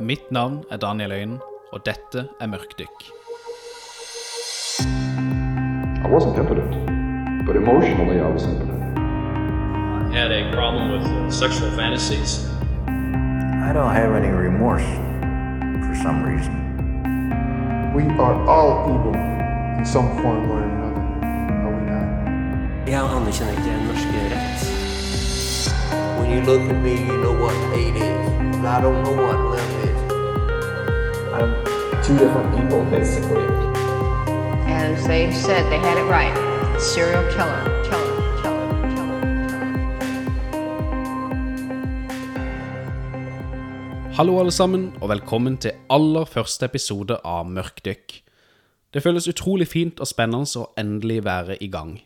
Mitt navn er Daniel Øyen, og dette er Mørkdykk. I wasn't impotent, but emotionally I was impotent. I had a problem with uh, sexual fantasies. I don't have any remorse for some reason. We are all evil in some form or another, are we not? Jeg anerkjenner ikke norsk rett. When you look at me, you know what hate is. I don't know what love is. I'm two different people, basically. And they said they had it right. Serial killer, killer, killer, killer, killer. Hallo, alle sammen, og velkommen til aller første episode av Mørkdykk. Det føles utrolig fint og spennende å endelig være i gang.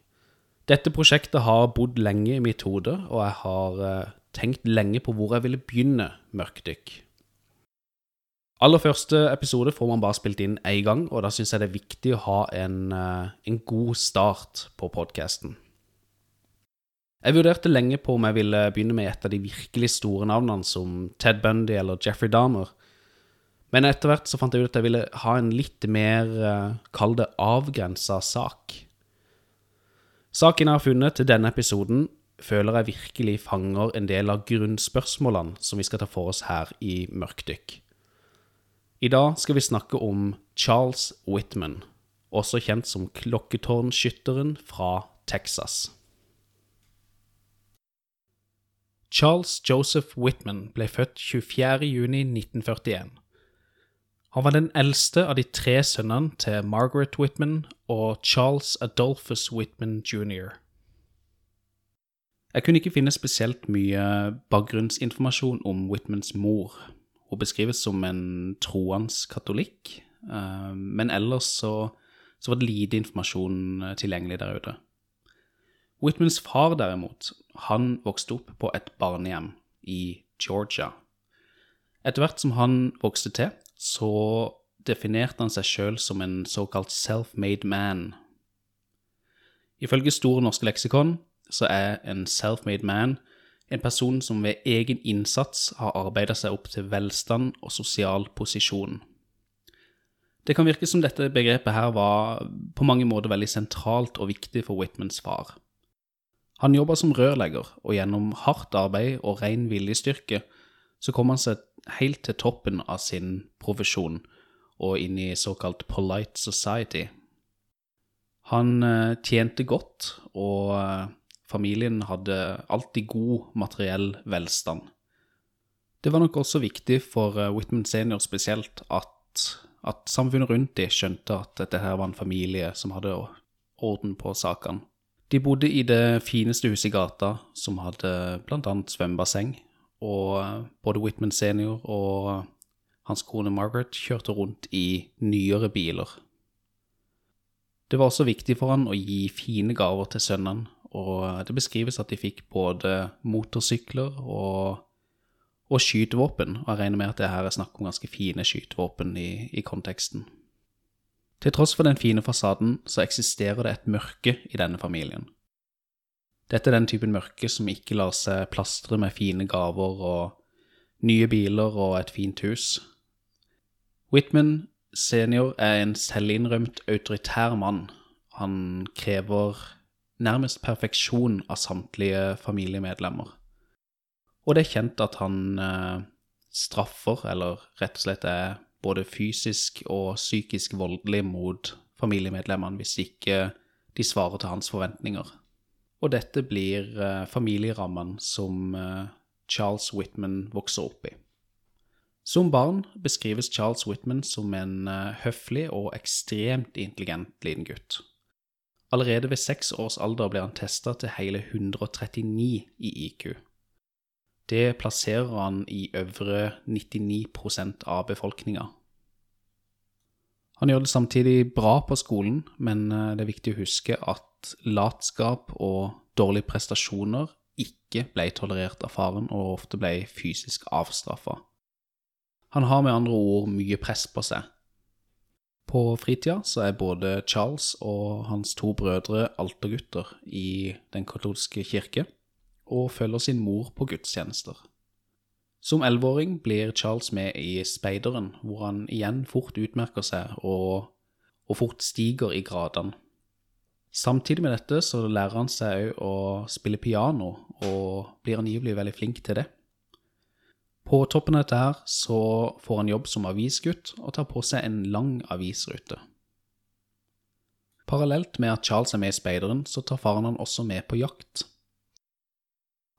Dette prosjektet har bodd lenge i mitt hode, og jeg har eh, tenkt lenge på hvor jeg ville begynne Mørkdykk. Aller første episode får man bare spilt inn én gang, og da syns jeg det er viktig å ha en, eh, en god start på podkasten. Jeg vurderte lenge på om jeg ville begynne med et av de virkelig store navnene, som Ted Bundy eller Jeffrey Dahmer. Men etter hvert så fant jeg ut at jeg ville ha en litt mer, eh, kall det avgrensa sak. Saken jeg har funnet til denne episoden, føler jeg virkelig fanger en del av grunnspørsmålene som vi skal ta for oss her i Mørkdykk. I dag skal vi snakke om Charles Whitman, også kjent som klokketårnskytteren fra Texas. Charles Joseph Whitman ble født 24.6.1941. Han var den eldste av de tre sønnene til Margaret Whitman og Charles Adolphus Whitman jr. Jeg kunne ikke finne spesielt mye bakgrunnsinformasjon om Whitmans mor. Hun beskrives som en troende katolikk, eh, men ellers så, så var det lite informasjon eh, tilgjengelig der ute. Whitmans far derimot, han vokste opp på et barnehjem i Georgia. Etter hvert som han vokste til, så definerte han seg sjøl som en såkalt self-made man. Ifølge Store norske leksikon så er en self-made man en person som ved egen innsats har arbeida seg opp til velstand og sosial posisjon. Det kan virke som dette begrepet her var på mange måter veldig sentralt og viktig for Whitmans far. Han jobba som rørlegger, og gjennom hardt arbeid og ren viljestyrke så kom han seg helt til toppen av sin profesjon og inn i såkalt polite society. Han eh, tjente godt, og eh, familien hadde alltid god materiell velstand. Det var nok også viktig for eh, Whitman senior spesielt at, at samfunnet rundt de skjønte at dette var en familie som hadde orden på sakene. De bodde i det fineste huset i gata, som hadde annet svømmebasseng, og både Whitman senior og hans kone Margaret kjørte rundt i nyere biler. Det var også viktig for han å gi fine gaver til sønnene, og det beskrives at de fikk både motorsykler og, og skytevåpen, og jeg regner med at det her er snakk om ganske fine skytevåpen i, i konteksten. Til tross for den fine fasaden, så eksisterer det et mørke i denne familien. Dette er den typen mørke som ikke lar seg plastre med fine gaver og nye biler og et fint hus. Whitman senior er en selvinnrømt autoritær mann. Han krever nærmest perfeksjon av samtlige familiemedlemmer. Og det er kjent at han eh, straffer, eller rett og slett er både fysisk og psykisk voldelig mot familiemedlemmene hvis ikke de svarer til hans forventninger. Og dette blir eh, familierammen som eh, Charles Whitman vokser opp i. Som barn beskrives Charles Whitman som en eh, høflig og ekstremt intelligent liten gutt. Allerede ved seks års alder ble han testa til hele 139 i IQ. Det plasserer han i øvre 99% av befolkninga. Han gjør det samtidig bra på skolen, men eh, det er viktig å huske at latskap og dårlige prestasjoner ikke ble tolerert av faren, og ofte ble fysisk avstraffa. Han har med andre ord mye press på seg. På fritida så er både Charles og hans to brødre altergutter i Den katolske kirke, og følger sin mor på gudstjenester. Som elleveåring blir Charles med i Speideren, hvor han igjen fort utmerker seg og, og fort stiger i gradene. Samtidig med dette så lærer han seg òg å spille piano, og blir angivelig veldig flink til det. På toppen av dette her så får han jobb som avisgutt og tar på seg en lang avisrute. Parallelt med at Charles er med i Speideren, så tar faren han også med på jakt.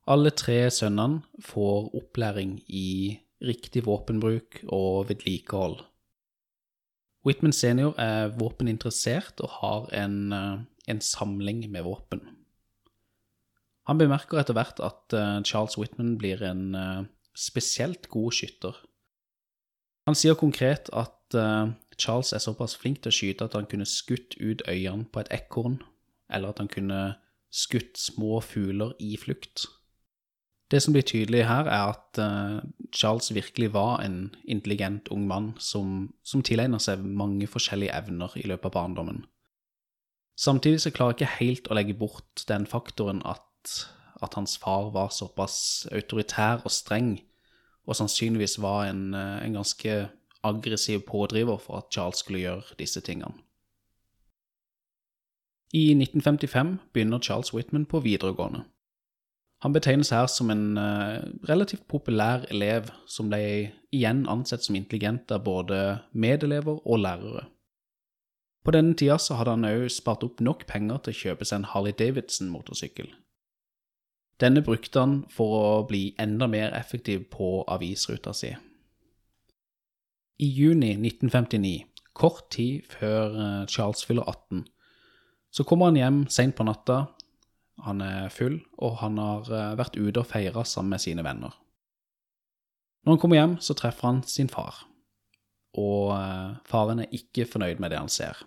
Alle tre sønnene får opplæring i riktig våpenbruk og vedlikehold. Whitman senior er våpeninteressert og har en, eh, en samling med våpen. Han bemerker etter hvert at eh, Charles Whitman blir en eh, spesielt god skytter. Han sier konkret at Charles er såpass flink til å skyte at han kunne skutt ut øynene på et ekorn, eller at han kunne skutt små fugler i flukt. Det som blir tydelig her, er at uh, Charles virkelig var en intelligent ung mann som, som tilegner seg mange forskjellige evner i løpet av barndommen. Samtidig så klarer jeg ikke helt å legge bort den faktoren at, at hans far var såpass autoritær og streng, og sannsynligvis var en, eh, en ganske aggressiv pådriver for at Charles skulle gjøre disse tingene. I 1955 begynner Charles Whitman på videregående. Han betegnes her som en uh, relativt populær elev som ble igjen ansett som intelligent av både medelever og lærere. På denne tida så hadde han òg spart opp nok penger til å kjøpe seg en Harley Davidson-motorsykkel. Denne brukte han for å bli enda mer effektiv på avisruta si. I juni 1959, kort tid før eh, Charles fyller 18, så kommer han hjem seint på natta han er full, og han har eh, vært ute og feira sammen med sine venner. Når han kommer hjem, så treffer han sin far, og eh, faren er ikke fornøyd med det han ser.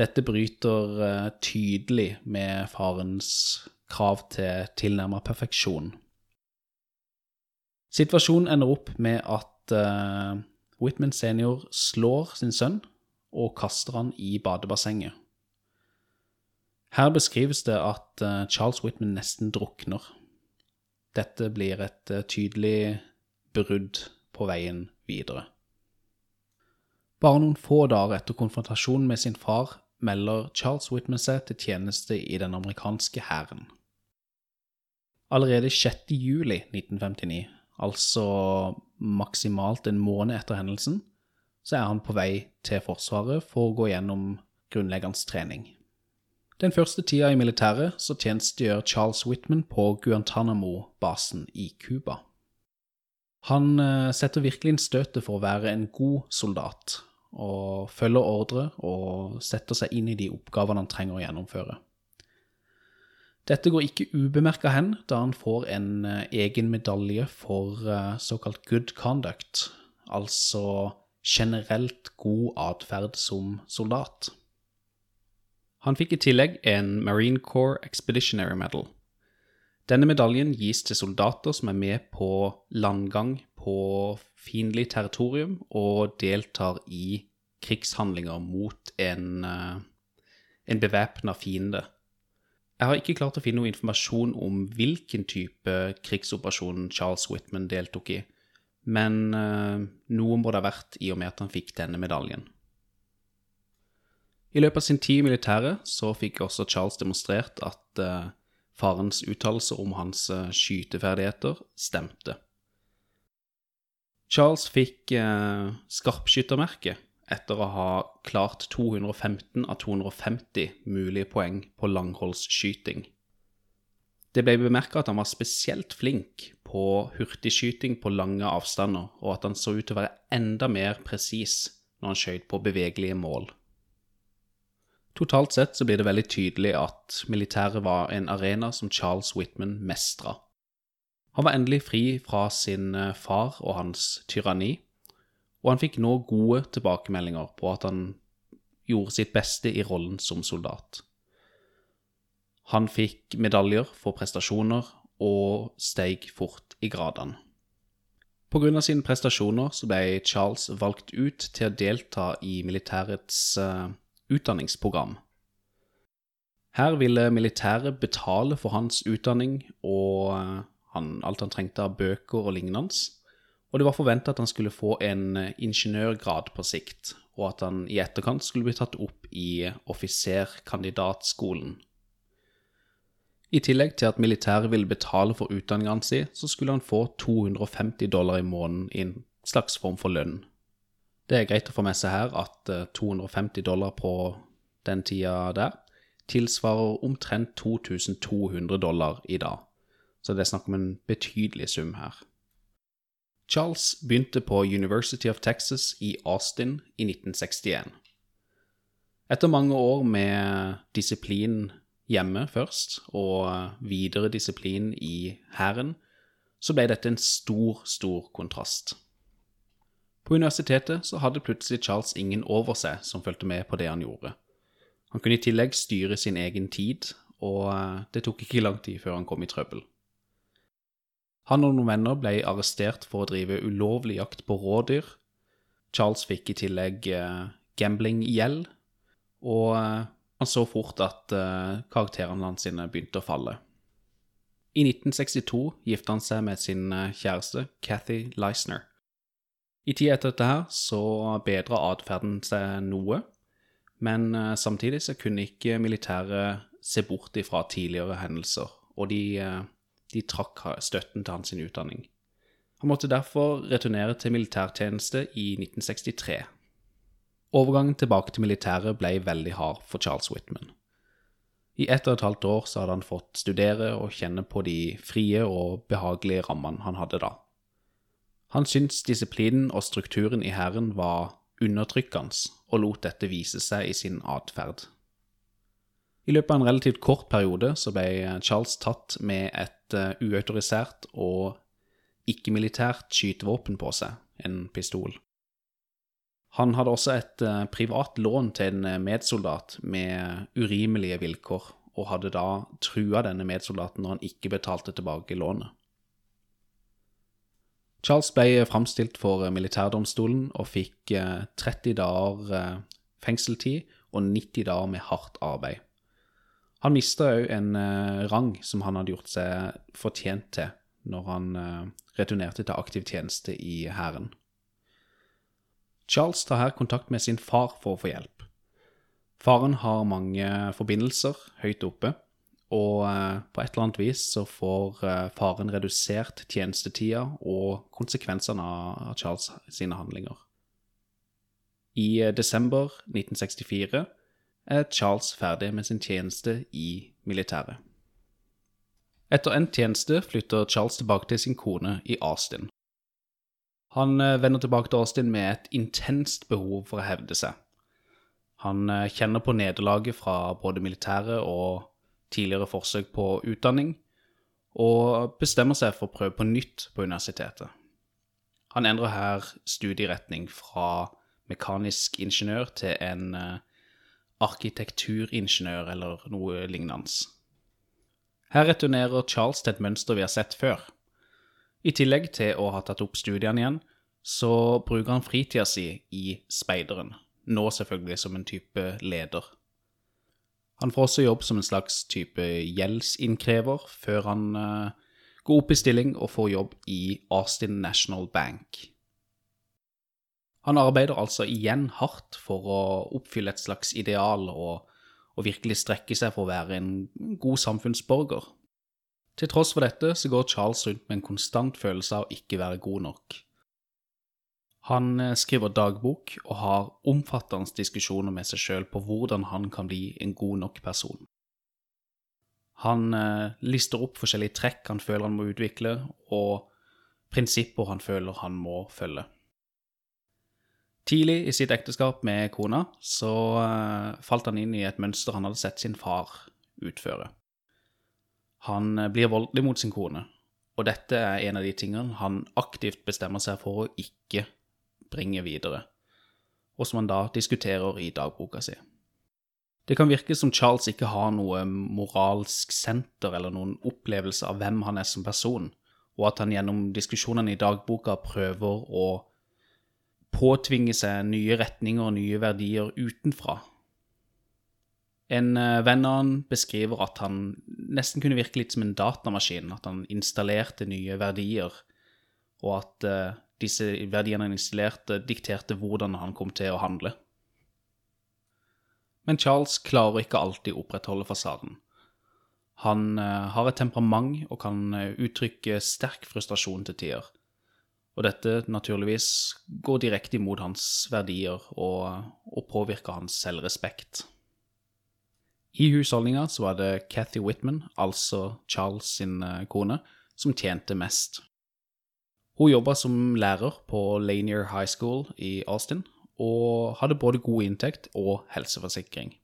Dette bryter tydelig med farens krav til tilnærmet perfeksjon. Situasjonen ender opp med at uh, Whitman senior slår sin sønn og kaster han i badebassenget. Her beskrives det at uh, Charles Whitman nesten drukner. Dette blir et uh, tydelig brudd på veien videre. Bare noen få dager etter konfrontasjonen med sin far melder Charles Whitman seg til tjeneste i den amerikanske hæren. Allerede 6. juli 1959, altså maksimalt en måned etter hendelsen, så er han på vei til Forsvaret for å gå gjennom grunnleggende trening. Den første tida i militæret så tjenestegjør Charles Whitman på Guantánamo-basen i Cuba. Han eh, setter virkelig inn støtet for å være en god soldat, og følger ordre og setter seg inn i de oppgavene han trenger å gjennomføre. Dette går ikke ubemerka hen, da han får en eh, egen medalje for eh, såkalt good conduct, altså generelt god atferd som soldat. Han fikk i tillegg en Marine Corps Expeditionary Medal. Denne medaljen gis til soldater som er med på landgang på fiendtlig territorium og deltar i krigshandlinger mot en, eh, en bevæpna fiende. Jeg har ikke klart å finne noe informasjon om hvilken type krigsoperasjon Charles Whitman deltok i, men uh, noe må det ha vært i og med at han fikk denne medaljen. I løpet av sin tid i militæret så fikk også Charles demonstrert at uh, farens uttalelser om hans uh, skyteferdigheter stemte. Charles fikk uh, skarpskyttermerke etter å ha klart 215 av 250 mulige poeng på langholdsskyting. Det ble bemerka at han var spesielt flink på hurtigskyting på lange avstander, og at han så ut til å være enda mer presis når han skjøt på bevegelige mål. Totalt sett så blir det veldig tydelig at militæret var en arena som Charles Whitman mestra. Han var endelig fri fra sin eh, far og hans tyranni, og han fikk nå gode tilbakemeldinger på at han gjorde sitt beste i rollen som soldat. Han fikk medaljer for prestasjoner og steg fort i gradene. Av sine prestasjoner så ble Charles valgt ut til å delta i militærets uh, utdanningsprogram. Her ville militæret betale for hans utdanning, og han, alt han trengte av bøker og lignende, og det var forventa at han skulle få en eh, ingeniørgrad på sikt, og at han i etterkant skulle bli tatt opp i offiserkandidatskolen. I tillegg til at militæret ville betale for utdanninga si, så skulle han få 250 dollar i måneden i en slags form for lønn. Det er greit å få med seg her at eh, 250 dollar på den tida der tilsvarer omtrent 2200 dollar i dag, så det er snakk om en betydelig sum her. Charles begynte på University of Texas i Austin i 1961. Etter mange år med disiplin hjemme først, og videre disiplin i hæren, så ble dette en stor, stor kontrast. På universitetet så hadde plutselig Charles ingen over seg som fulgte med på det han gjorde. Han kunne i tillegg styre sin egen tid, og det tok ikke lang tid før han kom i trøbbel. Han og noen venner ble arrestert for å drive ulovlig jakt på rådyr. Charles fikk i tillegg gambling-gjeld, og eh, han så fort at eh, karakterene hans begynte å falle. I 1962 gifta han seg med sin eh, kjæreste Cathy Leisner. I tida etter dette så bedra atferden seg noe, men eh, samtidig så kunne ikke militæret se bort ifra tidligere hendelser, og de, eh, de trakk støtten til hans utdanning. Han måtte derfor returnere til militærtjeneste i 1963. Overgangen tilbake til militæret ble veldig hard for Charles Whitman. I ett og et halvt år så hadde han fått studere og kjenne på de frie og behagelige rammene han hadde da. Han syntes disiplinen og strukturen i hæren var undertrykkende, og lot dette vise seg i sin atferd. I løpet av en relativt kort periode så ble Charles tatt med et uh, uautorisert og ikke-militært skytevåpen på seg, en pistol. Han hadde også et uh, privat lån til en medsoldat med urimelige vilkår, og hadde da trua denne medsoldaten når han ikke betalte tilbake lånet. Charles ble framstilt for militærdomstolen og fikk 30 dager fengseltid og 90 dager med hardt arbeid. Han mista òg en rang som han hadde gjort seg fortjent til når han returnerte til aktiv tjeneste i hæren. Charles tar her kontakt med sin far for å få hjelp. Faren har mange forbindelser høyt oppe, og på et eller annet vis så får faren redusert tjenestetida og konsekvensene av Charles sine handlinger. I desember 1964 er Charles ferdig med sin tjeneste i militæret. Etter endt tjeneste flytter Charles tilbake til sin kone i Austin. Han vender tilbake til Austin med et intenst behov for å hevde seg. Han kjenner på nederlaget fra både militæret og tidligere forsøk på utdanning, og bestemmer seg for å prøve på nytt på universitetet. Han endrer her studieretning fra mekanisk ingeniør til en arkitekturingeniør eller noe lignende. Her returnerer Charles til et mønster vi har sett før. I tillegg til å ha tatt opp studiene igjen, så bruker han fritida si i speideren, nå selvfølgelig som en type leder. Han får også jobb som en slags type gjeldsinnkrever, før han uh, går opp i stilling og får jobb i Austin National Bank. Han arbeider altså igjen hardt for å oppfylle et slags ideal og, og virkelig strekke seg for å være en god samfunnsborger. Til tross for dette så går Charles rundt med en konstant følelse av å ikke være god nok. Han skriver dagbok og har omfattende diskusjoner med seg sjøl på hvordan han kan bli en god nok person. Han lister opp forskjellige trekk han føler han må utvikle, og prinsipper han føler han må følge. Tidlig i sitt ekteskap med kona så falt han inn i et mønster han hadde sett sin far utføre. Han blir voldelig mot sin kone, og dette er en av de tingene han aktivt bestemmer seg for å ikke bringe videre, og som han da diskuterer i dagboka si. Det kan virke som Charles ikke har noe moralsk senter eller noen opplevelse av hvem han er som person, og at han gjennom diskusjonene i dagboka prøver å påtvinge seg nye retninger og nye verdier utenfra. En eh, venn av han beskriver at han nesten kunne virke litt som en datamaskin, at han installerte nye verdier, og at eh, disse verdiene han installerte, dikterte hvordan han kom til å handle. Men Charles klarer ikke alltid å opprettholde fasaden. Han eh, har et temperament og kan uttrykke sterk frustrasjon til tider. Og dette naturligvis går direkte imot hans verdier og, og påvirker hans selvrespekt. I husholdninga var det Cathy Whitman, altså Charles sin eh, kone, som tjente mest. Hun jobba som lærer på Lanier High School i Austin, og hadde både god inntekt og helseforsikring.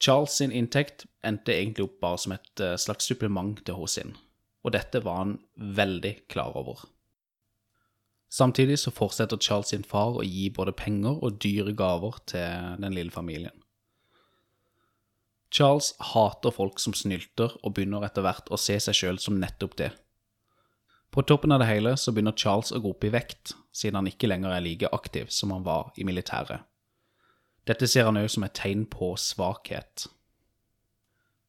Charles sin inntekt endte egentlig opp bare som et eh, slags supplement til hos sin, og dette var han veldig klar over. Samtidig så fortsetter Charles sin far å gi både penger og dyre gaver til den lille familien. Charles hater folk som snylter, og begynner etter hvert å se seg sjøl som nettopp det. På toppen av det hele så begynner Charles å gå opp i vekt, siden han ikke lenger er like aktiv som han var i militæret. Dette ser han òg som et tegn på svakhet.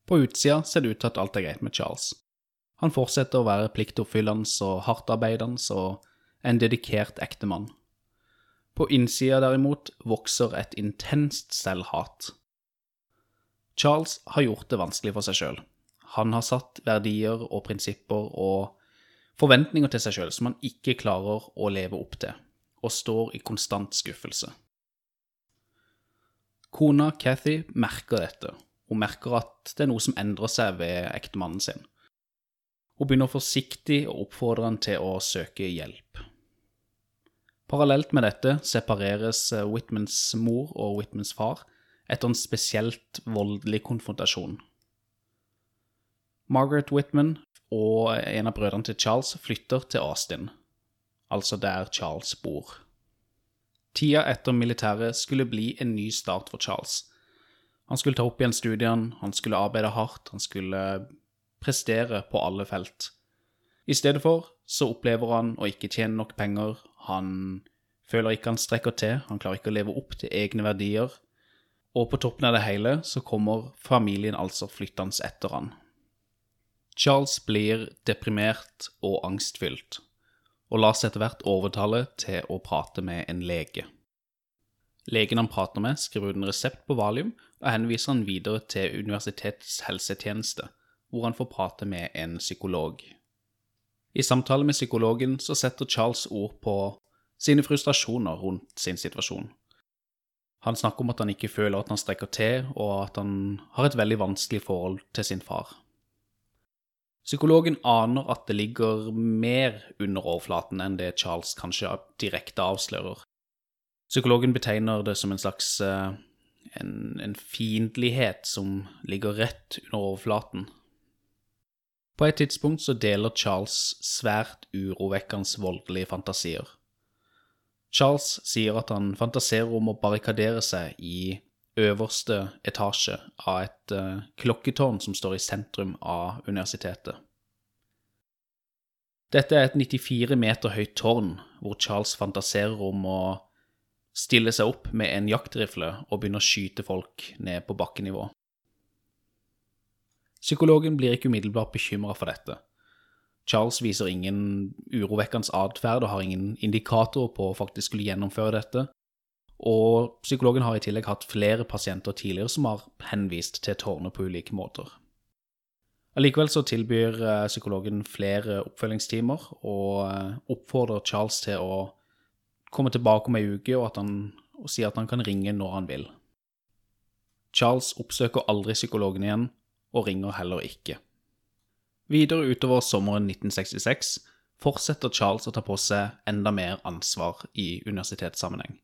På utsida ser det ut til at alt er greit med Charles. Han fortsetter å være pliktoppfyllende og hardtarbeidende og en dedikert ektemann. På innsida derimot vokser et intenst selvhat. Charles har gjort det vanskelig for seg sjøl. Han har satt verdier og prinsipper og forventninger til seg sjøl som han ikke klarer å leve opp til, og står i konstant skuffelse. Kona Cathy merker dette. Hun merker at det er noe som endrer seg ved ektemannen sin. Hun begynner forsiktig å oppfordre han til å søke hjelp. Parallelt med dette separeres Whitmans mor og Whitmans far etter en spesielt voldelig konfrontasjon. Margaret Whitman og en av brødrene til Charles flytter til Austin, altså der Charles bor. Tida etter militæret skulle bli en ny start for Charles. Han skulle ta opp igjen studiene, han skulle arbeide hardt, han skulle prestere på alle felt. I stedet for så opplever han å ikke tjene nok penger, han føler ikke han strekker til, han klarer ikke å leve opp til egne verdier, og på toppen av det hele så kommer familien altså flyttende etter han. Charles blir deprimert og angstfylt, og lar seg etter hvert overtale til å prate med en lege. Legen han prater med, skriver ut en resept på valium og henviser han videre til universitetets helsetjeneste, hvor han får prate med en psykolog. I samtale med psykologen så setter Charles ord på sine frustrasjoner rundt sin situasjon. Han snakker om at han ikke føler at han strekker til, og at han har et veldig vanskelig forhold til sin far. Psykologen aner at det ligger mer under overflaten enn det Charles kanskje direkte avslører. Psykologen betegner det som en slags uh, en, en fiendtlighet som ligger rett under overflaten. På et tidspunkt så deler Charles svært urovekkende voldelige fantasier. Charles sier at han fantaserer om å barrikadere seg i øverste etasje av et uh, klokketårn som står i sentrum av universitetet. Dette er et 94 meter høyt tårn, hvor Charles fantaserer om å stille seg opp med en jaktrifle og begynne å skyte folk ned på bakkenivå. Psykologen blir ikke umiddelbart bekymra for dette. Charles viser ingen urovekkende atferd og har ingen indikatorer på å faktisk skulle gjennomføre dette, og psykologen har i tillegg hatt flere pasienter tidligere som har henvist til tårnet på ulike måter. Allikevel så tilbyr eh, psykologen flere oppfølgingstimer og eh, oppfordrer Charles til å komme tilbake om ei uke og, han, og si at han kan ringe når han vil. Charles oppsøker aldri psykologen igjen, og ringer heller ikke. Videre utover sommeren 1966 fortsetter Charles å ta på seg enda mer ansvar i universitetssammenheng.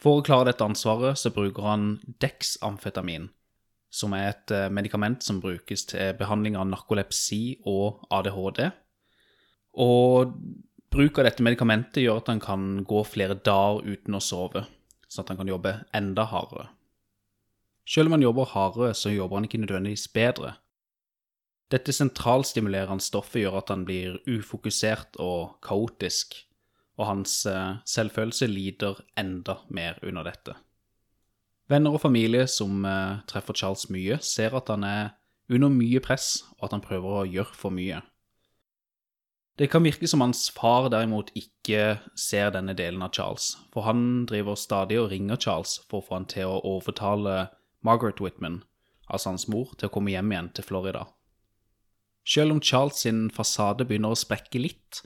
For å klare dette ansvaret så bruker han Dex-amfetamin, som er et eh, medikament som brukes til behandling av narkolepsi og ADHD. Og bruk av dette medikamentet gjør at han kan gå flere dager uten å sove, sånn at han kan jobbe enda hardere. Selv om han jobber hardere, så jobber han ikke nødvendigvis bedre. Dette sentralstimulerende stoffet gjør at han blir ufokusert og kaotisk, og hans eh, selvfølelse lider enda mer under dette. Venner og familie som eh, treffer Charles mye, ser at han er under mye press, og at han prøver å gjøre for mye. Det kan virke som hans far derimot ikke ser denne delen av Charles, for han driver stadig og ringer Charles for å få han til å overtale Margaret Whitman, altså hans mor, til å komme hjem igjen til Florida. Selv om Charles sin fasade begynner å sprekke litt,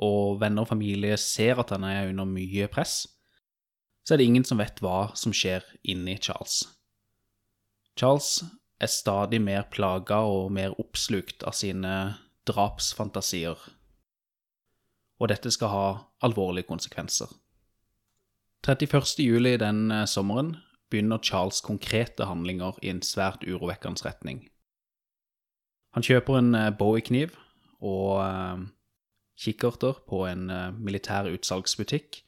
og venner og familie ser at han er under mye press, så er det ingen som vet hva som skjer inni Charles. Charles er stadig mer plaga og mer oppslukt av sine drapsfantasier, og dette skal ha alvorlige konsekvenser. 31. juli den eh, sommeren begynner Charles konkrete handlinger i en svært urovekkende retning. Han kjøper en eh, Bowie-kniv og eh, kikkerter på en eh, militær utsalgsbutikk,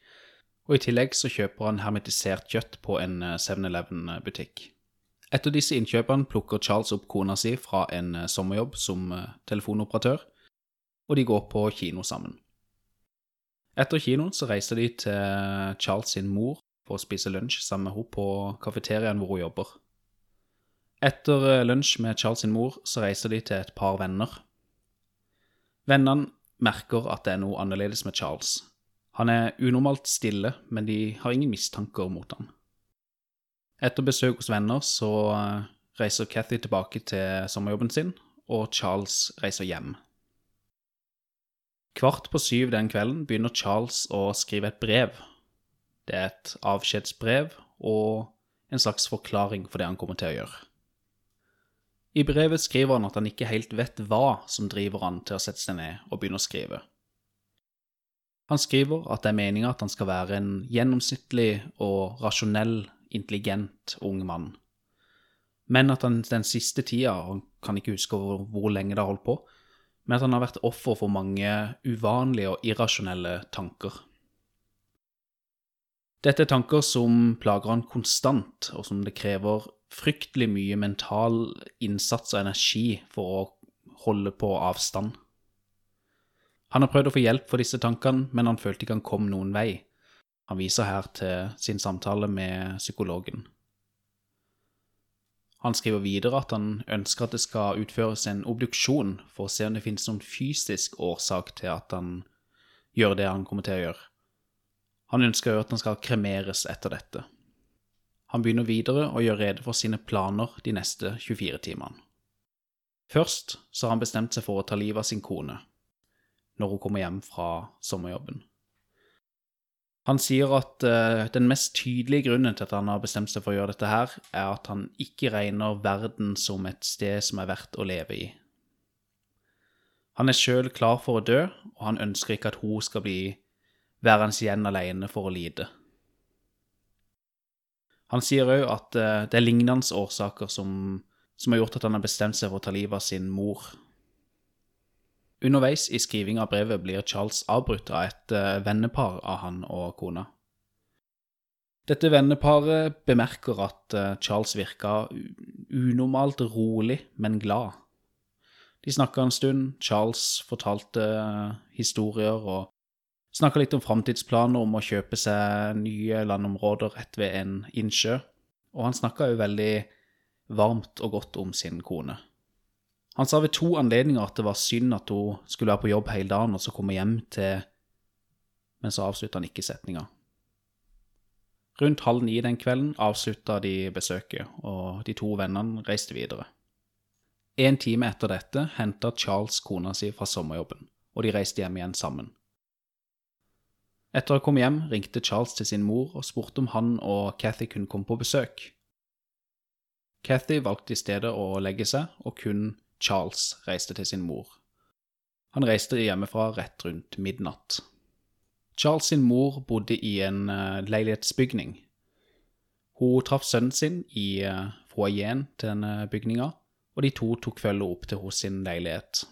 og i tillegg så kjøper han hermetisert kjøtt på en eh, 7-Eleven-butikk. Etter disse innkjøpene plukker Charles opp kona si fra en sommerjobb som telefonoperatør, og de går på kino sammen. Etter kinoen så reiser de til Charles sin mor for spiser spise lunsj sammen med henne på kafeteriaen hvor hun jobber. Etter eh, lunsj med Charles sin mor så reiser de til et par venner. Vennene merker at det er noe annerledes med Charles. Han er unormalt stille, men de har ingen mistanker mot han. Etter besøk hos venner så eh, reiser Cathy tilbake til sommerjobben sin, og Charles reiser hjem. Kvart på syv den kvelden begynner Charles å skrive et brev. Det er et avskjedsbrev og en slags forklaring for det han kommer til å gjøre. I brevet skriver han at han ikke helt vet hva som driver han til å sette seg ned og begynne å skrive. Han skriver at det er meninga at han skal være en gjennomsnittlig og rasjonell, intelligent ung mann, men at han den siste tida, han kan ikke huske hvor, hvor lenge det har holdt på, men at han har vært offer for mange uvanlige og irrasjonelle tanker. Dette er tanker som plager han konstant, og som det krever fryktelig mye mental innsats og energi for å holde på avstand. Han har prøvd å få hjelp for disse tankene, men han følte ikke han kom noen vei. Han viser her til sin samtale med psykologen. Han skriver videre at han ønsker at det skal utføres en obduksjon for å se om det finnes noen fysisk årsak til at han gjør det han kommer til å gjøre. Han ønsker jo at han skal kremeres etter dette. Han begynner videre å gjøre rede for sine planer de neste 24 timene. Først så har han bestemt seg for å ta livet av sin kone når hun kommer hjem fra sommerjobben. Han sier at uh, den mest tydelige grunnen til at han har bestemt seg for å gjøre dette her, er at han ikke regner verden som et sted som er verdt å leve i. Han er sjøl klar for å dø, og han ønsker ikke at hun skal bli værende igjen alene for å lide. Han sier òg at eh, det er lignende årsaker som, som har gjort at han har bestemt seg for å ta livet av sin mor. Underveis i skriving av brevet blir Charles avbrutt av et eh, vennepar av han og kona. Dette venneparet bemerker at eh, Charles virka unormalt rolig, men glad. De snakka en stund, Charles fortalte historier og snakka litt om framtidsplaner om å kjøpe seg nye landområder rett ved en innsjø, og han snakka jo veldig varmt og godt om sin kone. Han sa ved to anledninger at det var synd at hun skulle være på jobb hele dagen og så komme hjem til Men så avslutta han ikke setninga. Rundt halv ni den kvelden avslutta de besøket, og de to vennene reiste videre. En time etter dette henta Charles kona si fra sommerjobben, og de reiste hjem igjen sammen. Etter å ha kommet hjem ringte Charles til sin mor og spurte om han og Cathy kunne komme på besøk. Cathy valgte i stedet å legge seg, og kun Charles reiste til sin mor. Han reiste hjemmefra rett rundt midnatt. Charles sin mor bodde i en eh, leilighetsbygning. Hun traff sønnen sin i uh, foajeen til denne bygninga, og de to tok følge opp til hos sin leilighet.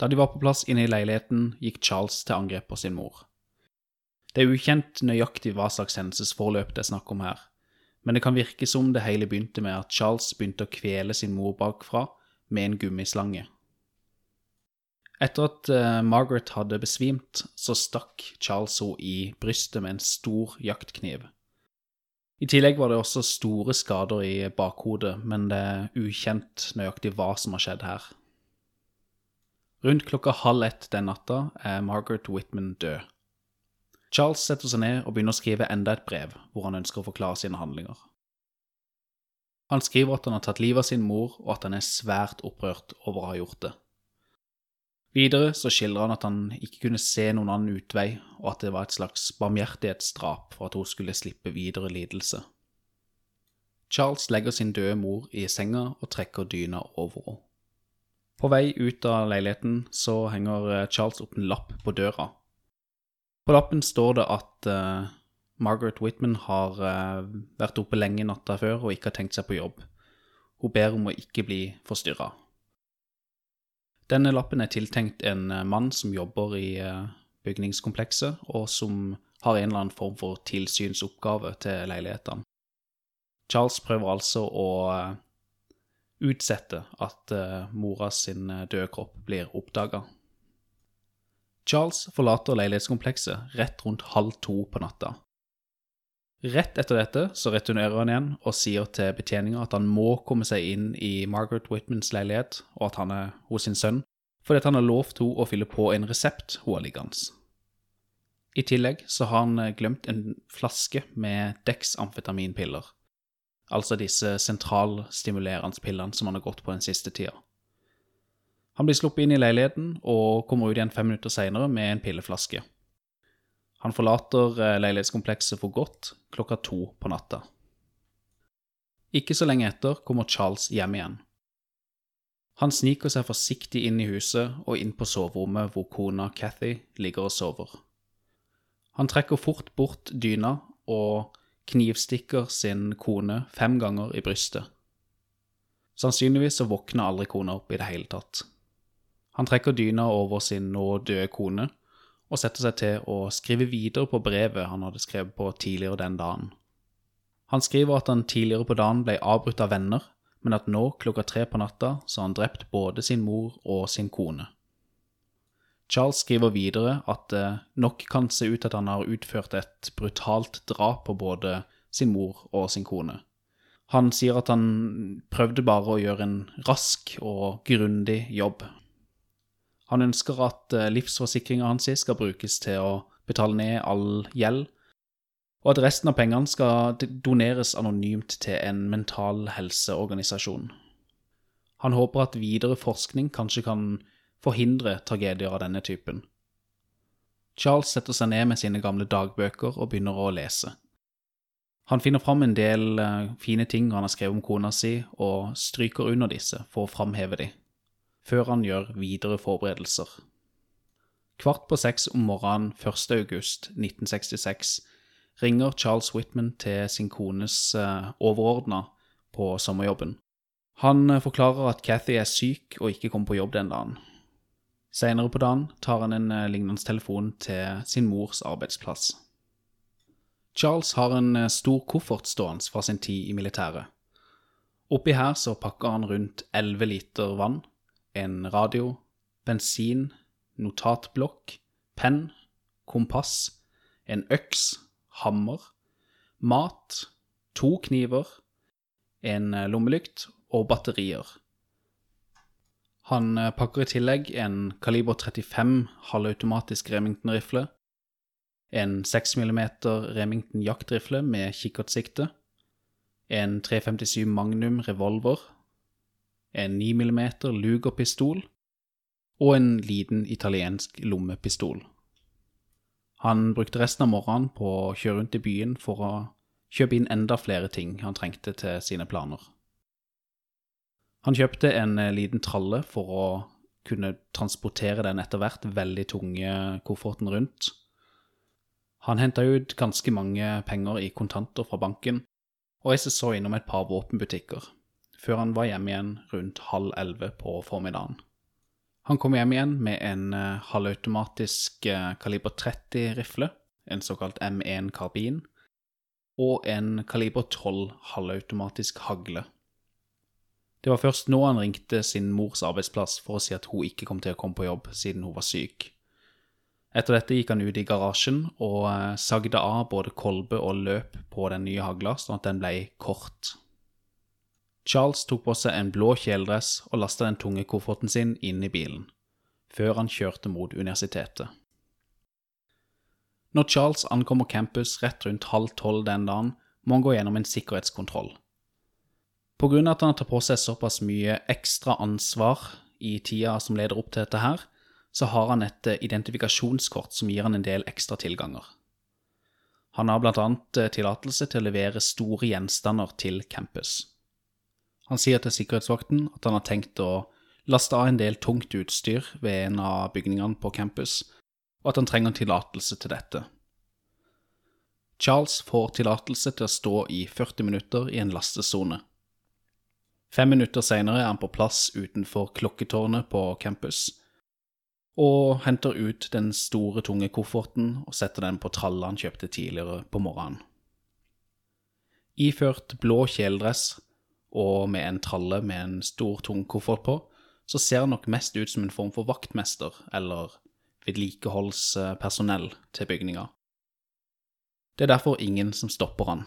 Da de var på plass inne i leiligheten, gikk Charles til angrep på sin mor. Det er ukjent nøyaktig hva slags hendelsesforløp det er snakk om her, men det kan virke som det hele begynte med at Charles begynte å kvele sin mor bakfra med en gummislange. Etter at eh, Margaret hadde besvimt, så stakk Charles henne i brystet med en stor jaktkniv. I tillegg var det også store skader i bakhodet, men det er ukjent nøyaktig hva som har skjedd her. Rundt klokka halv ett den natta er Margaret Whitman død. Charles setter seg ned og begynner å skrive enda et brev hvor han ønsker å forklare sine handlinger. Han skriver at han har tatt livet av sin mor, og at han er svært opprørt over å ha gjort det. Videre så skildrer han at han ikke kunne se noen annen utvei, og at det var et slags barmhjertighetsdrap for at hun skulle slippe videre lidelse. Charles legger sin døde mor i senga og trekker dyna over henne. På vei ut av leiligheten så henger eh, Charles opp en lapp på døra. På lappen står det at uh, Margaret Whitman har uh, vært oppe lenge natta før og ikke har tenkt seg på jobb. Hun ber om å ikke bli forstyrra. Denne lappen er tiltenkt en uh, mann som jobber i bygningskomplekset, og som har en eller annen form for tilsynsoppgave til leilighetene. Charles prøver altså å utsette at mora sin døde kropp blir oppdaga. Charles forlater leilighetskomplekset rett rundt halv to på natta. Rett etter dette så returnerer han igjen og sier til betjeninga at han må komme seg inn i Margaret Whitmans leilighet, og at han er hos sin sønn, fordi han har lovt henne å fylle på en resept hun har liggende. I tillegg så har han glemt en flaske med dexamfetaminpiller, altså disse sentralstimulerende pillene som han har gått på den siste tida. Han blir sluppet inn i leiligheten og kommer ut igjen fem minutter senere med en pilleflaske. Han forlater eh, leilighetskomplekset for godt klokka to på natta. Ikke så lenge etter kommer Charles hjem igjen. Han sniker seg forsiktig inn i huset og inn på soverommet hvor kona Cathy ligger og sover. Han trekker fort bort dyna og knivstikker sin kone fem ganger i brystet. Sannsynligvis så våkner aldri kona opp i det hele tatt. Han trekker dyna over sin nå døde kone og setter seg til å skrive videre på brevet han hadde skrevet på tidligere den dagen. Han skriver at han tidligere på dagen ble avbrutt av venner, men at nå, klokka tre på natta, så han drept både sin mor og sin kone. Charles skriver videre at det nok kan se ut at han har utført et brutalt drap på både sin mor og sin kone. Han sier at han prøvde bare å gjøre en rask og grundig jobb, han ønsker at eh, livsforsikringa hans skal brukes til å betale ned all gjeld, og at resten av pengene skal doneres anonymt til en mental helseorganisasjon. Han håper at videre forskning kanskje kan forhindre tragedier av denne typen. Charles setter seg ned med sine gamle dagbøker og begynner å lese. Han finner fram en del eh, fine ting han har skrevet om kona si, og stryker under disse for å framheve dem før han gjør videre forberedelser. Kvart på seks om morgenen 1. august 1966 ringer Charles Whitman til sin kones uh, overordna på sommerjobben. Han uh, forklarer at Cathy er syk og ikke kommer på jobb den dagen. Senere på dagen tar han en uh, lignende telefon til sin mors arbeidsplass. Charles har en stor koffert stående fra sin tid i militæret. Oppi her så pakker han rundt 11 liter vann, en radio, bensin, notatblokk, penn, kompass, en øks, hammer, mat, to kniver, en eh, lommelykt og batterier. Han eh, pakker i tillegg en kaliber 35 halvautomatisk Remington-rifle, en 6 mm Remington jaktrifle med kikkertsikte, en 357 Magnum revolver en 9 mm Luger-pistol og en liten italiensk lommepistol. Han brukte resten av morgenen på å kjøre rundt i byen for å kjøpe inn enda flere ting han trengte til sine planer. Han kjøpte en eh, liten tralle for å kunne transportere den etter hvert veldig tunge kofferten rundt. Han henta ut ganske mange penger i kontanter fra banken, og jeg så innom et par våpenbutikker før han var hjemme igjen rundt halv elleve på formiddagen. Han kom hjem igjen med en uh, halvautomatisk uh, kaliber 30-rifle, en såkalt M1 karbin, og en kaliber 12 halvautomatisk hagle. Det var først nå han ringte sin mors arbeidsplass for å si at hun ikke kom til å komme på jobb siden hun var syk. Etter dette gikk han ut i garasjen og eh, sagde av både kolbe og løp på den nye hagla, sånn at den ble kort. Charles tok på seg en blå kjeledress og lasta den tunge kofferten sin inn i bilen, før han kjørte mot universitetet. Når Charles ankommer campus rett rundt halv tolv den dagen, må han gå gjennom en sikkerhetskontroll. Av at han tar på seg såpass mye ekstra ansvar i tida som leder opp til dette her, så har han et eh, identifikasjonskort som gir han en del ekstra tilganger. Han har annet eh, tillatelse til å levere store gjenstander til campus. Han sier til sikkerhetsvakten at han har tenkt å laste av en del tungt utstyr ved en av bygningene på campus, og at han trenger tillatelse til dette. Charles får tillatelse til å stå i 40 minutter i en lastesone. Fem minutter senere er han på plass utenfor klokketårnet på campus, og henter ut den store, tunge kofferten og setter den på tralla han kjøpte tidligere på morgenen. Iført blå kjeledress og med en tralle med en stor, tung koffert på, så ser han nok mest ut som en form for vaktmester eller vedlikeholdspersonell til bygninga. Det er derfor ingen som stopper han.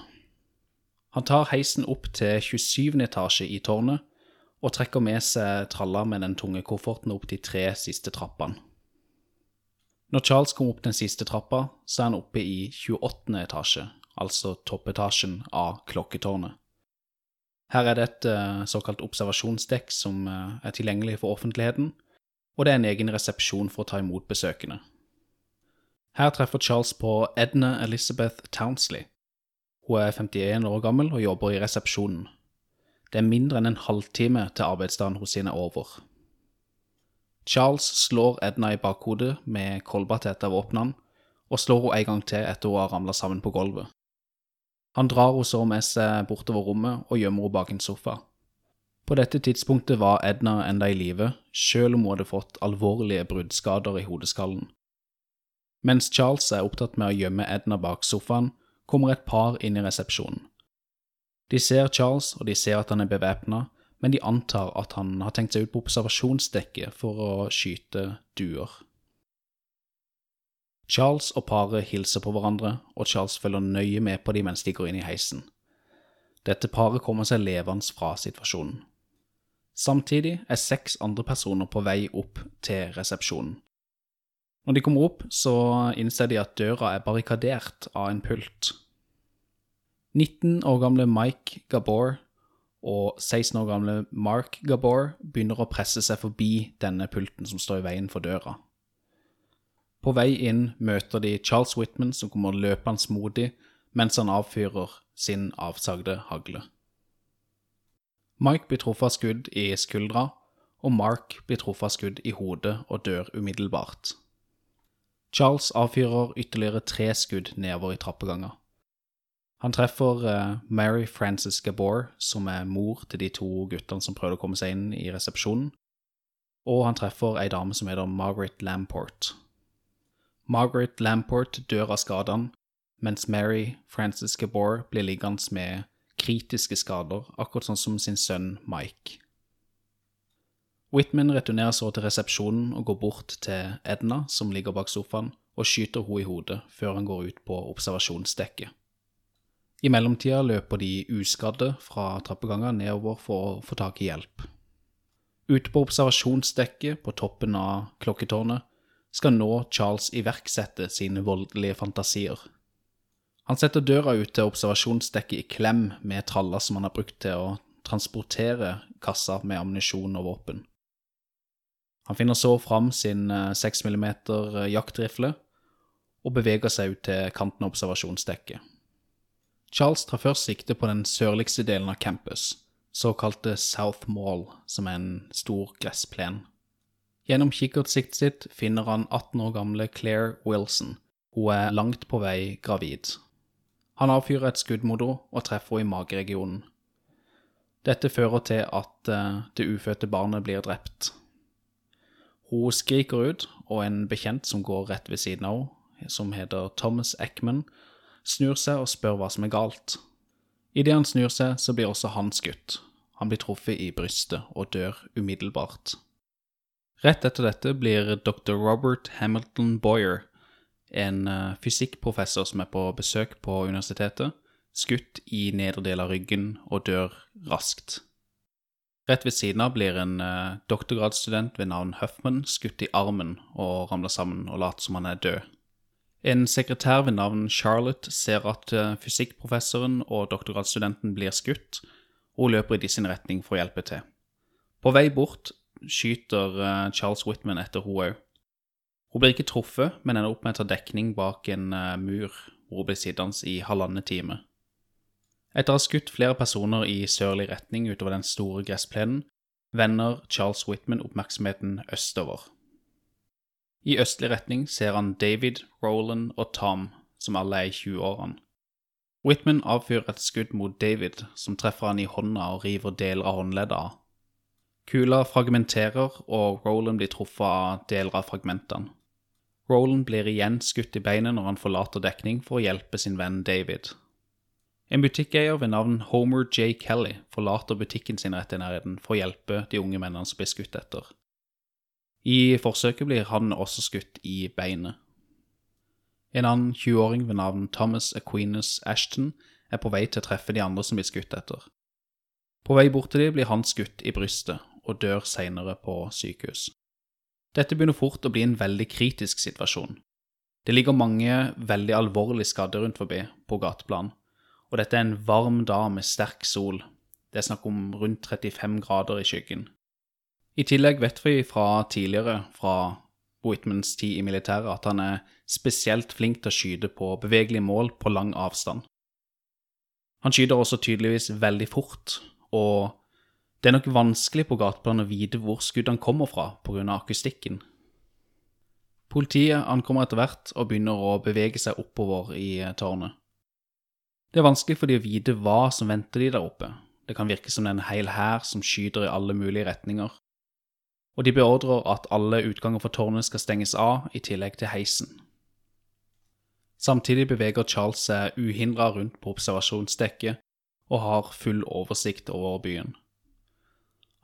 Han tar heisen opp til 27. etasje i tårnet og trekker med seg tralla med den tunge kofferten opp de tre siste trappene. Når Charles kommer opp den siste trappa, så er han oppe i 28. etasje, altså toppetasjen av klokketårnet. Her er det et eh, såkalt observasjonsdekk som eh, er tilgjengelig for offentligheten, og det er en egen resepsjon for å ta imot besøkende. Her treffer Charles på Edna Elizabeth Townsley. Hun er 51 år gammel og jobber i resepsjonen. Det er mindre enn en halvtime til arbeidsdagen hos sine er over. Charles slår Edna i bakhodet med kolba til av våpnene, og slår henne en gang til etter hun har ramla sammen på gulvet. Han drar henne så med seg bortover rommet og gjemmer henne bak en sofa. På dette tidspunktet var Edna enda i live, selv om hun hadde fått alvorlige bruddskader i hodeskallen. Mens Charles er opptatt med å gjemme Edna bak sofaen, kommer et par inn i resepsjonen. De ser Charles, og de ser at han er bevæpna, men de antar at han har tenkt seg ut på observasjonsdekket for å skyte duer. Charles og paret hilser på hverandre, og Charles følger nøye med på dem mens de går inn i heisen. Dette paret kommer seg levende fra situasjonen. Samtidig er seks andre personer på vei opp til resepsjonen. Når de kommer opp, så innser de at døra er barrikadert av en pult. 19 år gamle Mike Gabor og 16 år gamle Mark Gabor begynner å presse seg forbi denne pulten som står i veien for døra. På vei inn møter de Charles Whitman som kommer løpende modig mens han avfyrer sin avsagde hagle. Mike blir truffet av skudd i skuldra, og Mark blir truffet av skudd i hodet og dør umiddelbart. Charles avfyrer ytterligere tre skudd nedover i trappeganga. Han treffer uh, Mary Frances Gabor, som er mor til de to guttene som prøvde å komme seg inn i resepsjonen, og han treffer ei dame som heter Margaret Lamport. Margaret Lamport dør av skadene, mens Mary Frances Gabor blir liggende med kritiske skader, akkurat sånn som sin sønn Mike. Whitman returnerer så til resepsjonen og går bort til Edna, som ligger bak sofaen, og skyter henne i hodet før han går ut på observasjonsdekket. I mellomtida løper de uskadde fra trappeganger nedover for å få tak i hjelp. Ute på observasjonsdekket på toppen av klokketårnet skal nå Charles iverksette sine voldelige fantasier. Han setter døra ut til observasjonsdekket i klem med tralla som han har brukt til å transportere kassa med ammunisjon og våpen. Han finner så fram sin 6 mm jaktrifle og beveger seg ut til kanten av observasjonsdekket. Charles tar først sikte på den sørligste delen av campus, såkalte South Mall, som er en stor gressplen. Gjennom kikkertsiktet sitt finner han 18 år gamle Claire Wilson. Hun er langt på vei gravid. Han avfyrer et skudd mot henne og treffer henne i mageregionen. Dette fører til at eh, det ufødte barnet blir drept. Hun skriker ut, og en bekjent som går rett ved siden av henne, som heter Thomas Eckman, snur seg og spør hva som er galt. Idet han snur seg, så blir også han skutt. Han blir truffet i brystet og dør umiddelbart. Rett etter dette blir dr. Robert Hamilton Boyer en eh, fysikkprofessor som er på besøk på universitetet, skutt i nedre av ryggen og dør raskt. Rett ved siden av blir en eh, doktorgradsstudent ved navn Huffman skutt i armen og ramler sammen og later som han er død. En sekretær ved navn Charlotte ser at eh, fysikkprofessoren og doktorgradsstudenten blir skutt, og løper i de sin retning for å hjelpe til. På vei bort skyter eh, Charles Whitman etter hun òg. Hun blir ikke truffet, men ender opp med å ta dekning bak en eh, mur, hvor hun blir sittende i halvannen time. Etter å ha skutt flere personer i sørlig retning utover den store gressplenen, vender Charles Whitman oppmerksomheten østover. I østlig retning ser han David, Roland og Tom, som alle er i 20-årene. Whitman avfyrer et skudd mot David, som treffer han i hånda og river deler av håndleddet av. Kula fragmenterer, og Roland blir truffet av deler av fragmentene. Roland blir igjen skutt i beinet når han forlater dekning for å hjelpe sin venn David. En butikkeier ved navn Homer J. Kelly forlater butikken sin rett i nærheten for å hjelpe de unge mennene som blir skutt etter. I forsøket blir han også skutt i beinet. En annen 20-åring ved navn Thomas Aquinas Ashton er på vei til å treffe de andre som blir skutt etter. På vei bort til dem blir han skutt i brystet og dør senere på sykehus. Dette begynner fort å bli en veldig kritisk situasjon. Det ligger mange veldig alvorlig skadde rundt forbi på gateplan, og dette er en varm dag med sterk sol. Det er snakk om rundt 35 grader i skyggen. I tillegg vet vi fra tidligere, fra Whitmans tid i militæret, at han er spesielt flink til å skyte på bevegelige mål på lang avstand. Han skyter også tydeligvis veldig fort, og det er nok vanskelig på gateplan å vite hvor skuddene kommer fra pga. akustikken. Politiet ankommer etter hvert og begynner å bevege seg oppover i tårnet. Det er vanskelig for de å vite hva som venter de der oppe. Det kan virke som det er en hel hær som skyter i alle mulige retninger. Og de beordrer at alle utganger for tårnet skal stenges av, i tillegg til heisen. Samtidig beveger Charles seg uhindra rundt på observasjonsdekket og har full oversikt over byen.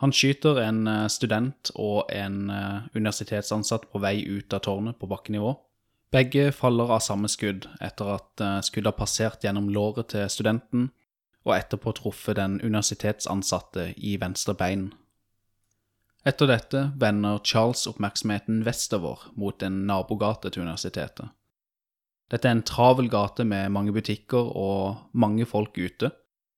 Han skyter en eh, student og en eh, universitetsansatt på vei ut av tårnet på bakkenivå. Begge faller av samme skudd etter at eh, skuddet har passert gjennom låret til studenten og etterpå truffet den universitetsansatte i venstre bein. Etter dette vender Charles oppmerksomheten vestover mot en nabogate til universitetet. Dette er en travel gate med mange butikker og mange folk ute,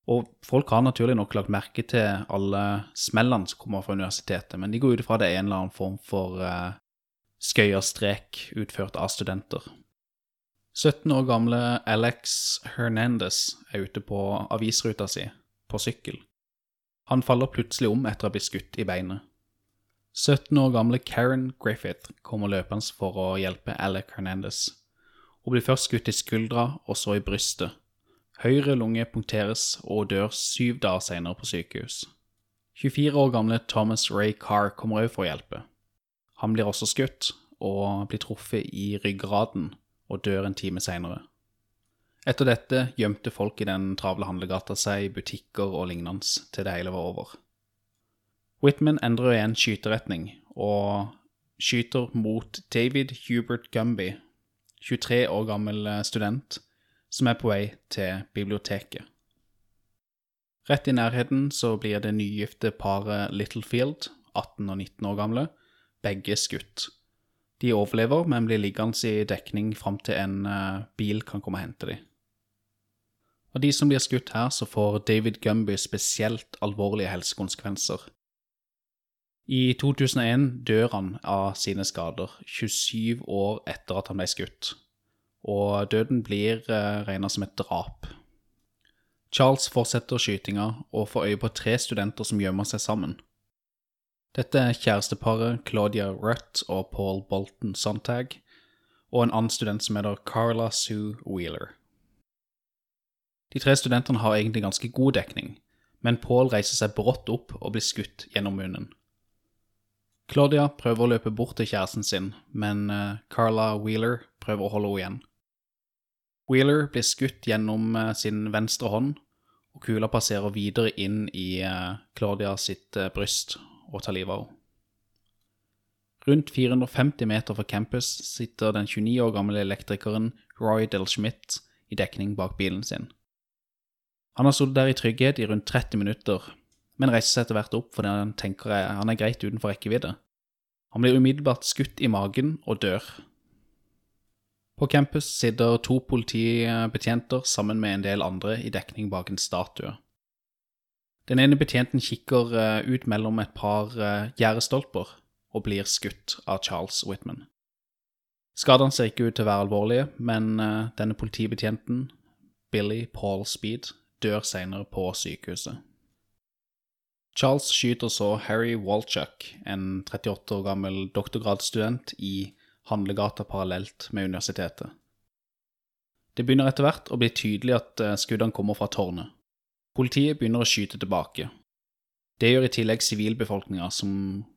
og folk har naturlig nok lagt merke til alle smellene som kommer fra universitetet, men de går ut ifra det er en eller annen form for uh, skøyerstrek utført av studenter. 17 år gamle Alex Hernandez er ute på avisruta si, på sykkel. Han faller plutselig om etter å ha blitt skutt i beinet. 17 år gamle Karen Griffith kommer løpende for å hjelpe Alec Hernandez. Hun blir først skutt i skuldra og så i brystet, Høyre lunge punkteres og dør syv dager senere på sykehus. 24 år gamle Thomas Ray Carr kommer også for å hjelpe. Han blir også skutt, og blir truffet i ryggraden og dør en time senere. Etter dette gjemte folk i den travle handlegata seg i butikker og lignende til det hele var over. Whitman endrer igjen skyteretning og skyter mot David Hubert Gumby, 23 år gammel student som er på vei til biblioteket. Rett i nærheten så blir det nygifte paret Littlefield, 18 og 19 år gamle, begge skutt. De overlever, men blir liggende i dekning fram til en uh, bil kan komme og hente dem. Av de som blir skutt her, så får David Gumby spesielt alvorlige helsekonsekvenser. I 2001 dør han av sine skader, 27 år etter at han ble skutt og døden blir eh, regna som et drap. Charles fortsetter skytinga og får øye på tre studenter som gjemmer seg sammen. Dette er kjæresteparet Claudia Rutt og Paul Bolton Sontag, og en annen student som heter Carla Sue Wheeler. De tre studentene har egentlig ganske god dekning, men Paul reiser seg brått opp og blir skutt gjennom munnen. Claudia prøver å løpe bort til kjæresten sin, men eh, Carla Wheeler prøver å holde henne igjen. Wheeler blir skutt gjennom eh, sin venstre hånd, og kula passerer videre inn i eh, Claudia sitt bryst og ta livet av henne. Rundt 450 meter fra campus sitter den 29 år gamle elektrikeren Roy Del Schmidt i dekning bak bilen sin. Han har sittet der i trygghet i rundt 30 minutter, men reiser seg etter hvert opp fordi han tenker han er greit utenfor rekkevidde. Han blir umiddelbart skutt i magen og dør. På campus sitter to politibetjenter sammen med en del andre i dekning bak en statue. Den ene betjenten kikker eh, ut mellom et par eh, gjerdestolper og blir skutt av Charles Whitman. Skadene ser ikke ut til å være alvorlige, men eh, denne politibetjenten, Billy Paul Speed, dør senere på sykehuset. Charles skyter så Harry Walchuk, en 38 år gammel doktorgradsstudent i handlegata parallelt med universitetet. Det begynner etter hvert å bli tydelig at skuddene kommer fra tårnet. Politiet begynner å skyte tilbake. Det gjør i tillegg sivilbefolkninga, som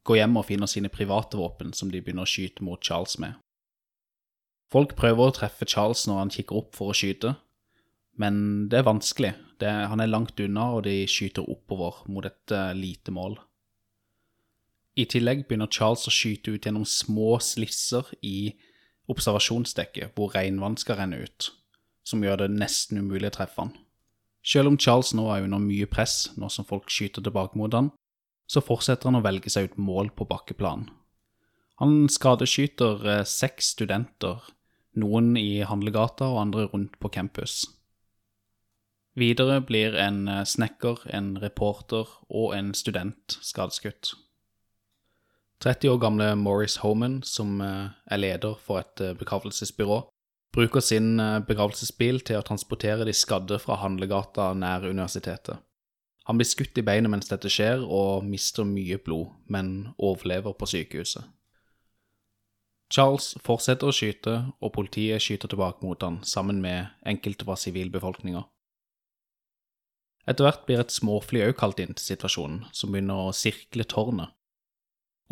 går hjem og finner sine private våpen som de begynner å skyte mot Charles med. Folk prøver å treffe Charles når han kikker opp for å skyte, men det er vanskelig. Det, han er langt unna, og de skyter oppover mot et uh, lite mål. I tillegg begynner Charles å skyte ut gjennom små slisser i observasjonsdekket, hvor regnvann skal renne ut, som gjør det nesten umulig å treffe han. Selv om Charles nå er under mye press, nå som folk skyter tilbake mot han, så fortsetter han å velge seg ut mål på bakkeplan. Han skadeskyter eh, seks studenter, noen i handlegata og andre rundt på campus. Videre blir en eh, snekker, en reporter og en student skadeskutt. 30 år gamle Maurice Homan, som eh, er leder for et begravelsesbyrå, bruker sin eh, begravelsesbil til å transportere de skadde fra handlegata nær universitetet. Han blir skutt i beinet mens dette skjer, og mister mye blod, men overlever på sykehuset. Charles fortsetter å skyte, og politiet skyter tilbake mot han, sammen med enkelte fra sivilbefolkninga. Etter hvert blir et småfly òg kalt inn til situasjonen, som begynner å sirkle tårnet.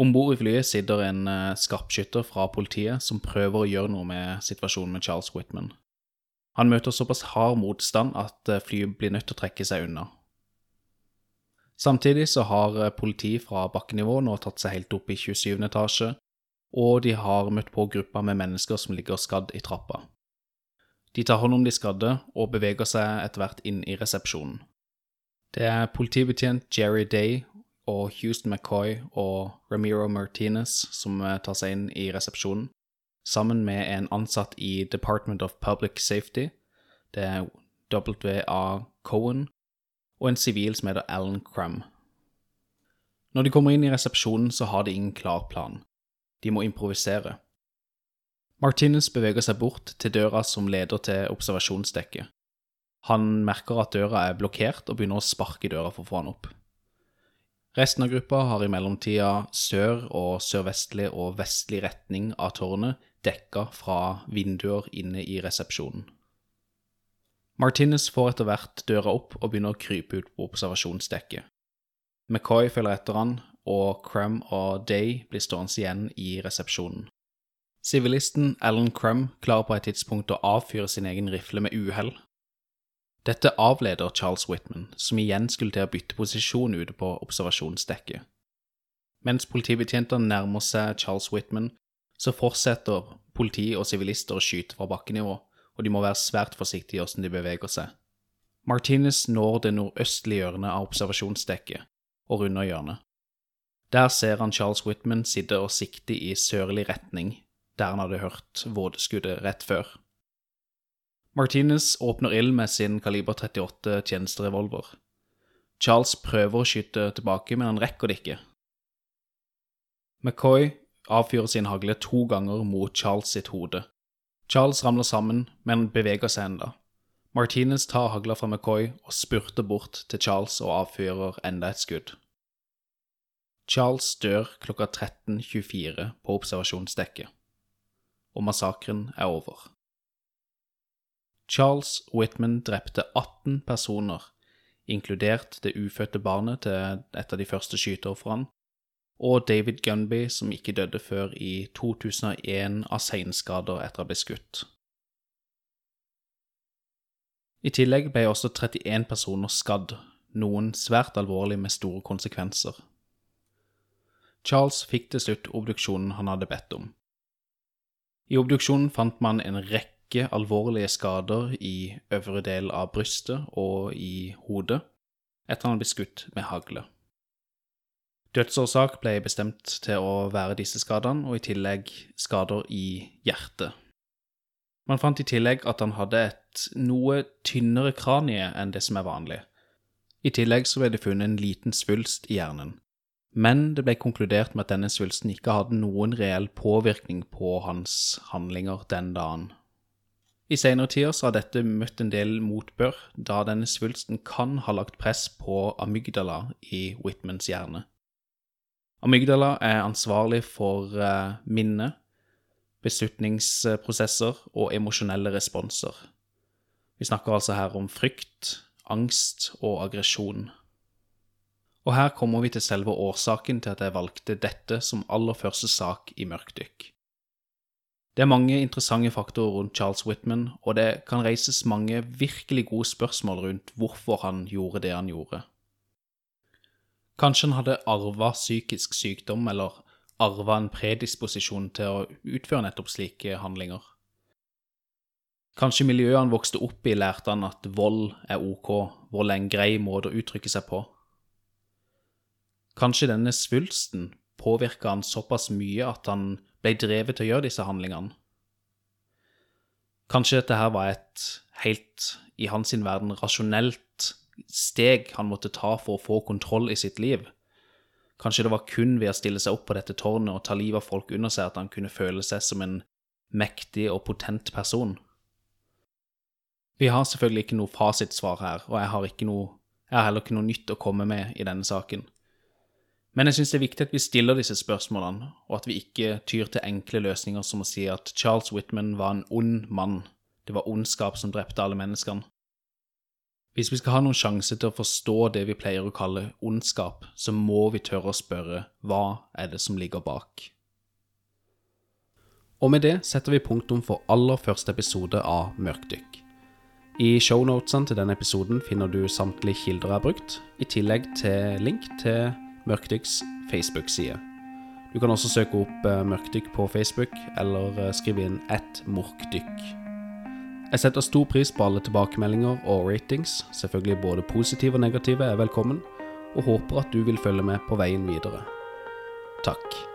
Om bord i flyet sitter en uh, skarpskytter fra politiet som prøver å gjøre noe med situasjonen med Charles Whitman. Han møter såpass hard motstand at uh, flyet blir nødt til å trekke seg unna. Samtidig så har uh, politi fra bakkenivå nå tatt seg helt opp i 27. etasje, og de har møtt på grupper med mennesker som ligger skadd i trappa. De tar hånd om de skadde og beveger seg etter hvert inn i resepsjonen. Det er politibetjent Jerry Day og Houston McCoy og Ramiro Martinez som eh, tar seg inn i resepsjonen, sammen med en ansatt i Department of Public Safety, det er W.A. Cohen, og en sivil som heter Alan Crum. Når de kommer inn i resepsjonen, så har de ingen klar plan. De må improvisere. Martinez beveger seg bort til døra som leder til observasjonsdekket. Han merker at døra er blokkert, og begynner å sparke døra for å få han opp. Resten av gruppa har i mellomtida sør- og sørvestlig og vestlig retning av tårnet dekka fra vinduer inne i resepsjonen. Martinez får etter hvert døra opp og begynner å krype ut på observasjonsdekket. McCoy følger etter han, og Crum og Day blir stående igjen i resepsjonen. Sivilisten Alan Crum klarer på et tidspunkt å avfyre sin egen rifle med uhell, dette avleder Charles Whitman, som igjen skulle til å bytte posisjon ute på observasjonsdekket. Mens politibetjentene nærmer seg Charles Whitman, så fortsetter politi og sivilister å skyte fra bakkenivå, og de må være svært forsiktige i hvordan de beveger seg. Martinez når det nordøstlige hjørnet av observasjonsdekket og runder hjørnet. Der ser han Charles Whitman sitte og sikte i sørlig retning, der han hadde hørt vådeskuddet rett før. Martinez åpner ild med sin kaliber 38 tjenesterevolver. Charles prøver å skyte tilbake, men han rekker det ikke. McCoy avfyrer sin hagle to ganger mot Charles sitt hode. Charles ramler sammen, men beveger seg enda. Martinez tar hagla fra McCoy og spurter bort til Charles og avfyrer enda et skudd. Charles dør klokka 13.24 på observasjonsdekket, og massakren er over. Charles Whitman drepte 18 personer, inkludert det ufødte barnet til et av de første skyteofrene, og David Gunby, som ikke døde før i 2001 av seinskader etter å ha blitt skutt. I tillegg ble også 31 personer skadd, noen svært alvorlig med store konsekvenser. Charles fikk til slutt obduksjonen han hadde bedt om. I obduksjonen fant man en rekke alvorlige skader i øvre del av brystet og i hodet etter han ble skutt med hagle. Dødsårsak ble bestemt til å være disse skadene, og i tillegg skader i hjertet. Man fant i tillegg at han hadde et noe tynnere kranie enn det som er vanlig. I tillegg så ble det funnet en liten svulst i hjernen, men det ble konkludert med at denne svulsten ikke hadde noen reell påvirkning på hans handlinger den dagen. I senere tider så har dette møtt en del motbør, da denne svulsten kan ha lagt press på amygdala i Whitmans hjerne. Amygdala er ansvarlig for eh, minne, beslutningsprosesser og emosjonelle responser. Vi snakker altså her om frykt, angst og aggresjon. Og her kommer vi til selve årsaken til at jeg valgte dette som aller første sak i Mørkdykk. Det er mange interessante faktorer rundt Charles Whitman, og det kan reises mange virkelig gode spørsmål rundt hvorfor han gjorde det han gjorde. Kanskje han hadde arva psykisk sykdom, eller arva en predisposisjon til å utføre nettopp slike handlinger. Kanskje miljøet han vokste opp i, lærte han at vold er ok, vold er en grei måte å uttrykke seg på. Kanskje denne svulsten påvirka han såpass mye at han ble drevet til å gjøre disse handlingene. Kanskje dette her var et helt, i hans verden, rasjonelt steg han måtte ta for å få kontroll i sitt liv. Kanskje det var kun ved å stille seg opp på dette tårnet og ta livet av folk under seg at han kunne føle seg som en mektig og potent person. Vi har selvfølgelig ikke noe fasitsvar her, og jeg har, noe, jeg har heller ikke noe nytt å komme med i denne saken. Men jeg syns det er viktig at vi stiller disse spørsmålene, og at vi ikke tyr til enkle løsninger som å si at Charles Whitman var en ond mann, det var ondskap som drepte alle menneskene. Hvis vi skal ha noen sjanse til å forstå det vi pleier å kalle ondskap, så må vi tørre å spørre hva er det som ligger bak? Og med det setter vi punktum for aller første episode av Mørkdykk. I shownotene til denne episoden finner du samtlige kilder jeg har brukt, i tillegg til link til Mørkdykks Facebook-side. Du kan også søke opp eh, Mørkdykk på Facebook, eller eh, skrive inn ett morkdykk. Jeg setter stor pris på alle tilbakemeldinger og ratings, selvfølgelig både positive og negative er velkommen, og håper at du vil følge med på veien videre. Takk.